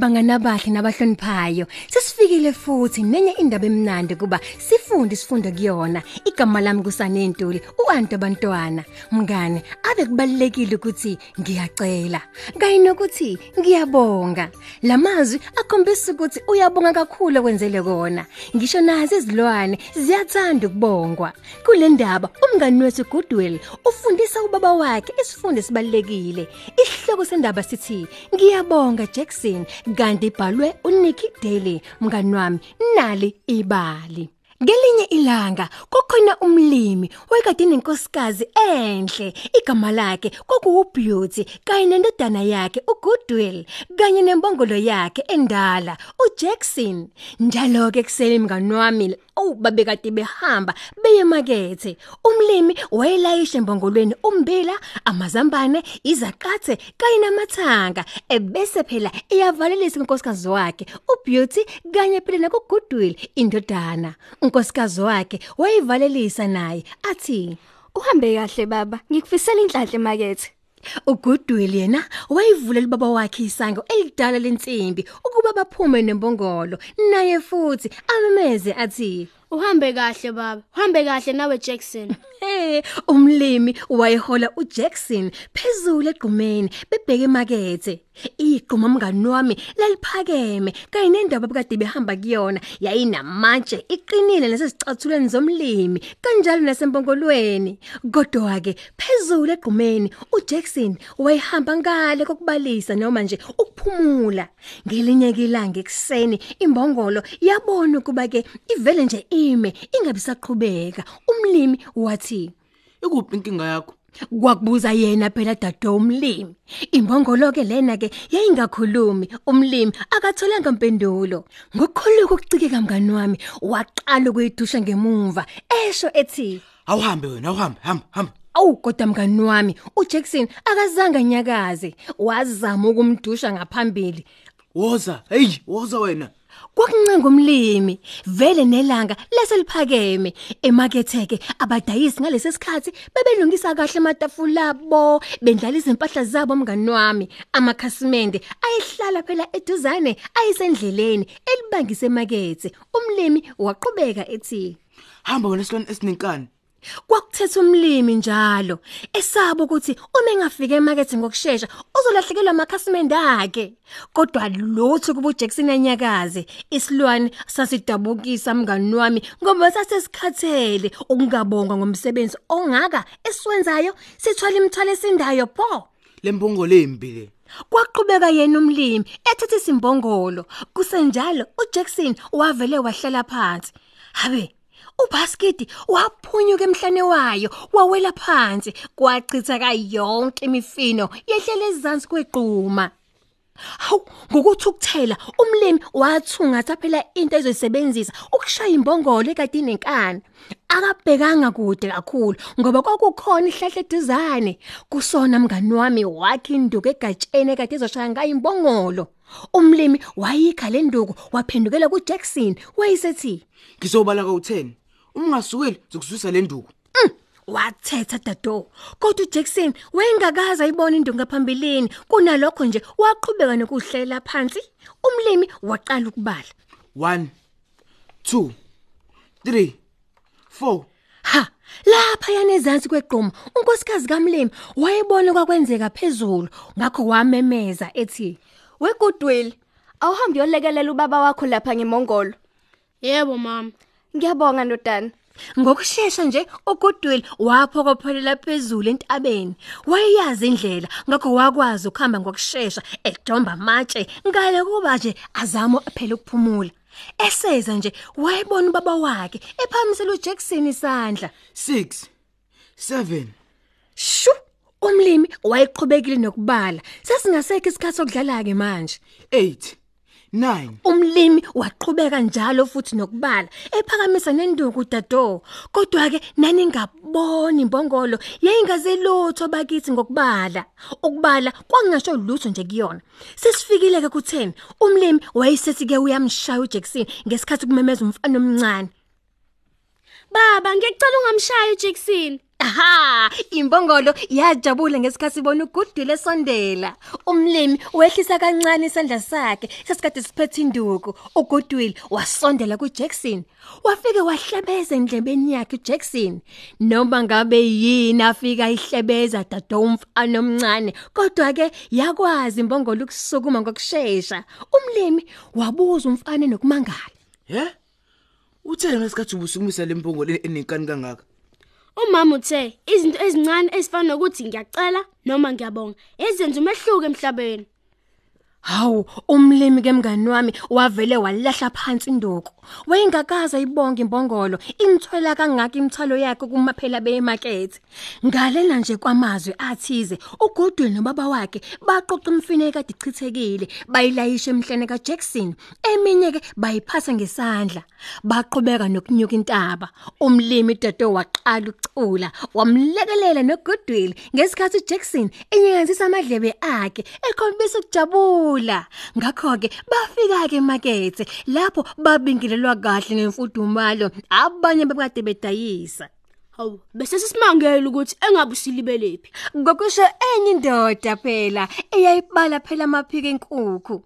bangana bahle nabahloniphayo. Sesifikile futhi nenye indaba emnandi kuba sifunde isifundo kuyona. Igama lami kusanentuli uantu abantwana mngane ave kubalekile ukuthi ngiyacela. Kanye nokuthi ngiyabonga. Lamazwi akhombisa ukuthi uyabonga kakhulu okwenzele kona. Ngisho nazi izilwane ziyathanda ukubongwa. Kule ndaba umngani wethu Goodwill ufundisa ubaba wakhe isifundo esibalekile isihloko sendaba sithi ngiyabonga Jackson. Kanti ibhalwe uNicky Daly mngani wami nali ibali. Ngelinye ilanga kukhona umlimi wayekade nenkosikazi enhle. Igama lakhe kwakuWbeauty kanye nendodana yakhe uGoodwill kanye nembongolo yakhe endala uJackson. Njalo ke kuseni mngani wami oh babekade behamba beye emakethe umlimi wayelayisha embongolweni umbila amazambane izaqathe kanye namathanga ebese phela iyavalelisa unkosikazi wakhe uBeauty kanye phela nakuGoodwill indodana. Unkosikazi wakhe wayivalelisa naye athi Uhambe kahle baba, ngikufisela inhlanhla emakethe. uGoodwill yena wayivulela ubaba wakhe isango elidala lensimbi ukuba baphume nembongolo naye futhi amemeze athi Uhambe kahle baba. Uhambe kahle nawe Jackson. Hey, umlimi wayehola uJackson phezulu egqumeni bebheke emakethe. Igquma mngani wami laliphakeme kanye nendaba bekade behamba kuyona yayinamatshe iqinile nasesicathulweni zomlimi kanjalo nasempongolweni. Kodwa ke phezulu egqumeni uJackson wayehamba ngale kokubalisa noma nje ukuphumula. Ngelinye ilanga ekseni imbongolo yabona ukuba ke ivele nje ime ingabe saqhubeka. Umlimi wathi Ikuphi inkinga yakho? kwakubuza yena phela dado umlimi imbongolo ke lena ke yayingakhulumi umlimi akatholanga impendulo ngokukhuluka ukucikeka mngani wami waqala ukuyidusha ngemuva esho ethi Awuhambe wena, awuhambe, hamba, hamba. Awu kodwa mngani wami uJackson akazange nyakaze wazama ukumdusha ngaphambili Woza, hey, woza wena. Kwakuncenga umlimi vele nelanga leseliphakeme emaketheke abadayisi ngalesi sikhathi bebelungisa kahle amatafula abo bendlalisa impahla zabo mngani wami. Amakhasimende ayehlala phela eduzane ayisendleleni elibangise emakethe. Umlimi waqhubeka ethi Hamba wena silwane esinenkani. Kwakuthetha umlimi njalo esaba ukuthi uma engafika emakethe ngokusheshsha uzolahlekelwa amakhasimende akhe. Kodwa lutho kuba uJackson enyakaze isilwane sasidabukisa mngani wami ngoba sasesikhathele ukungabonga ngomsebenzi ongaka esiwenzayo sithwala imithwalo esindayo pho. Lembongo lembi le. Kwaqhubeka yena umlimi ethethe isimbongolo. Kusenjalo uJackson wavele wahlala phansi. Habe uBasketi waphunyuka emhlane wayo wawela phansi kwachitha kayonke imifino yehlele ezansi kwegquma Hawu ngokuthi ukuthela umlimi wathungatha phela into ezosebenzisa ukushaya imbongolo ekade nenkani akabhekanga kude kakhulu ngoba kwakukhona ihlahle eduzane. Kusona mngani wami wakhe induku egatsheni ekade ezoshaya ngayo imbongolo. Umlimi wayikha lenduku waphendukela kuJackson wayisethi Ngizobala ka10. Uma ungasukile zokuzwisa le nduku. wathetha dado kodwa uJackson wayengakaza ayibona induku ngaphambilini kunalokho nje waqhubeka nokuhlela phansi umlimi waqala ukubala 1 2 3 4 Ha, lapha yanezansi kwegquma, unkosikazi kaMlemi wayebona kwakwenzeka phezulu, ngakho wamemeza ethi, WeGoodwill, awuhambi yolekelela ubaba wakho lapha ngemongolo. Yebo mama. Ngiyabonga ndodana. ngokusheshsha nje uGoodwill waphokophelela phezulu entabeni. Wayeyazi indlela, ngakho wakwazi ukuhamba ngokusheshsha edumba amatshe, ngale kuba nje azama phela ukuphumula. Eseza nje wayebona ubaba wakhe ephamisela uJackson isandla. 6 7 Shu! Umlimi wayeqhubekile nokubala. Sesingasekho isikhathi sokudlala ke manje. 8 9 Umlimi waqhubeka njalo futhi nokubala, ephakamisa nenduku dado. Kodwa ke nani ngabona imbongolo yayingazelutho bakithi ngokubala. Ukubala kwangasho lutho nje kuyona. Sesifikile ke ku10. Umlimi wayesethi ke uyamshaya uJackson ngesikhathi kumemeza umfana omncane. Baba, ngiyacela ungamshayi uJackson. Aha, imbongolo yajabula ngesikhathi ibona ugudule esondela. Umlimi wehlisa kancane isandla sakhe sesikade siphethe induku. Ugudule wasondela kuJackson. Wafike wahlebeza endlebeni yakhe uJackson. Noma ngabe yini afika ihlebeza dadomfana omncane, kodwa ke yakwazi imbongolo ukusukuma ngokusheshsha. Umlimi wabuza umfana nokumangala. He? Uthele ngesikhathi ubusukumisa lempongolo enenkani kangaka. Umama uthe izinto ezincane ezifana nokuthi ngiyacela noma ngiyabonga ezenza umehluko emhlabeni. Hawu, umlimi ke mngani wami wavele walahla phansi induku. Wayengakaza ibonga imbongolo, imthwela kangaka imthalo yakhe kumaphela bemarket. Ngalena nje kwamazwi athize, uGodwin nobaba wakhe baqoqa umfine ekade ichithekile, bayilayisha emhlane kaJackson. Eminye ke bayiphatha ngesandla. Baqhubeka nokunyuka intaba. Umlimi Dodo waqala ukucula, wamlekelela noGoodwill ngesikhathi uJackson enyakazisa amadlebe akhe, ekhombisa ukujabula. Ngakho ke bafika ke emakethe lapho babingilelwa kahle ngemfudumalo, abanye bekade bedayisa. Hawu, bese sisimangele ukuthi engabe usilibelepi. Ngokusho enye indoda phela eyayibala phela amaphiko enkukhu.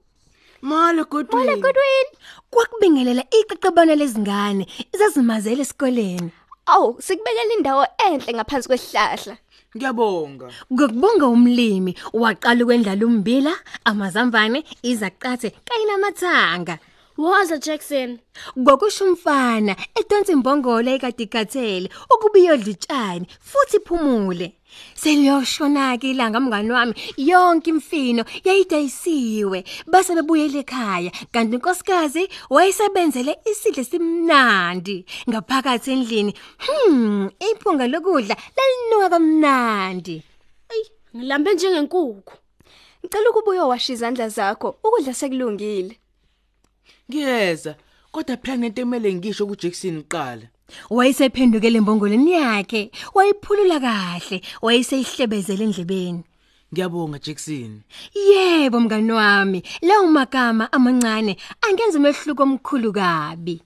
Mala Godwin. Mala Godwin kwakubingelela iqeqebana lezingane ezazimazele esikoleni. Aw, sikubekela indawo enhle ngaphansi kwesihlahla. Ngiyabonga. Ngokubonga umlimi waqala ukwendlala umbila, amazambane, izaqathe kanye namathanga. Waza Jackson. Ngokusho umfana edonsa imbongolo ekadikathele ukuba iyodla utshani futhi iphumule. Seliyoshona ke ilanga mngani wami yonke imfino yayidayisiwe base bebuyele ekhaya kanti inkosikazi wayesebenzele isidle simnandi ngaphakathi endlini. Hmm, iphunga lokudla lalinuka kamnandi. Ey, ngilambe njengenkukhu. Ngicela ukuba uyowasha izandla zakho, ukudla sekulungile. Ngiyeza. Kodwa phela nento emele ngisho kuJackson qala. Wayesephendukele embongoleni yakhe, wayiphulula kahle, wayeseyihlebezela endlebeni. Ngiyabonga Jackson. Yebo mngani wami, lawo magama amancane angenza umehluko omkhulu kabi.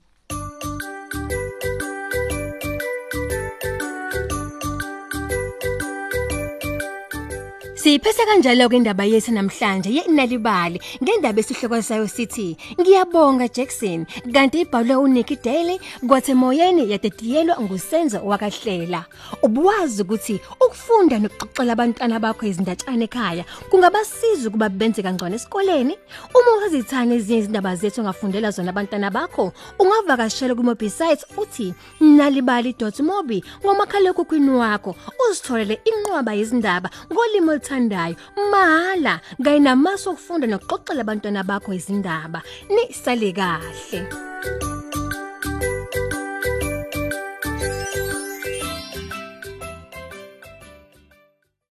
Siphese kanjalo ke indaba yethu namhlanje yenalibali. Ngendaba esihloko sayo sithi ngiyabonga Jackson. Kanti ibhalwe uNicky Daly kwathi moyeni yadediyelwa ngusenzo wakahlela. Ubuwazi ukuthi ukufunda nokuxoxela abantwana bakho izindatshana ekhaya kungabasiza ukuba benze kangcono esikoleni? Uma uzithana ezinye izindaba zethu ongafundela zona abantwana bakho ungavakashela ku website uthi nalibali.mobi ngomakhala ekhukhwini wakho. Uzitholele inqwaba yezindaba ngolimi olithandayo mahala kanye namasu okufunda nokuxoxela abantwana bakho izindaba. Nisale kahle.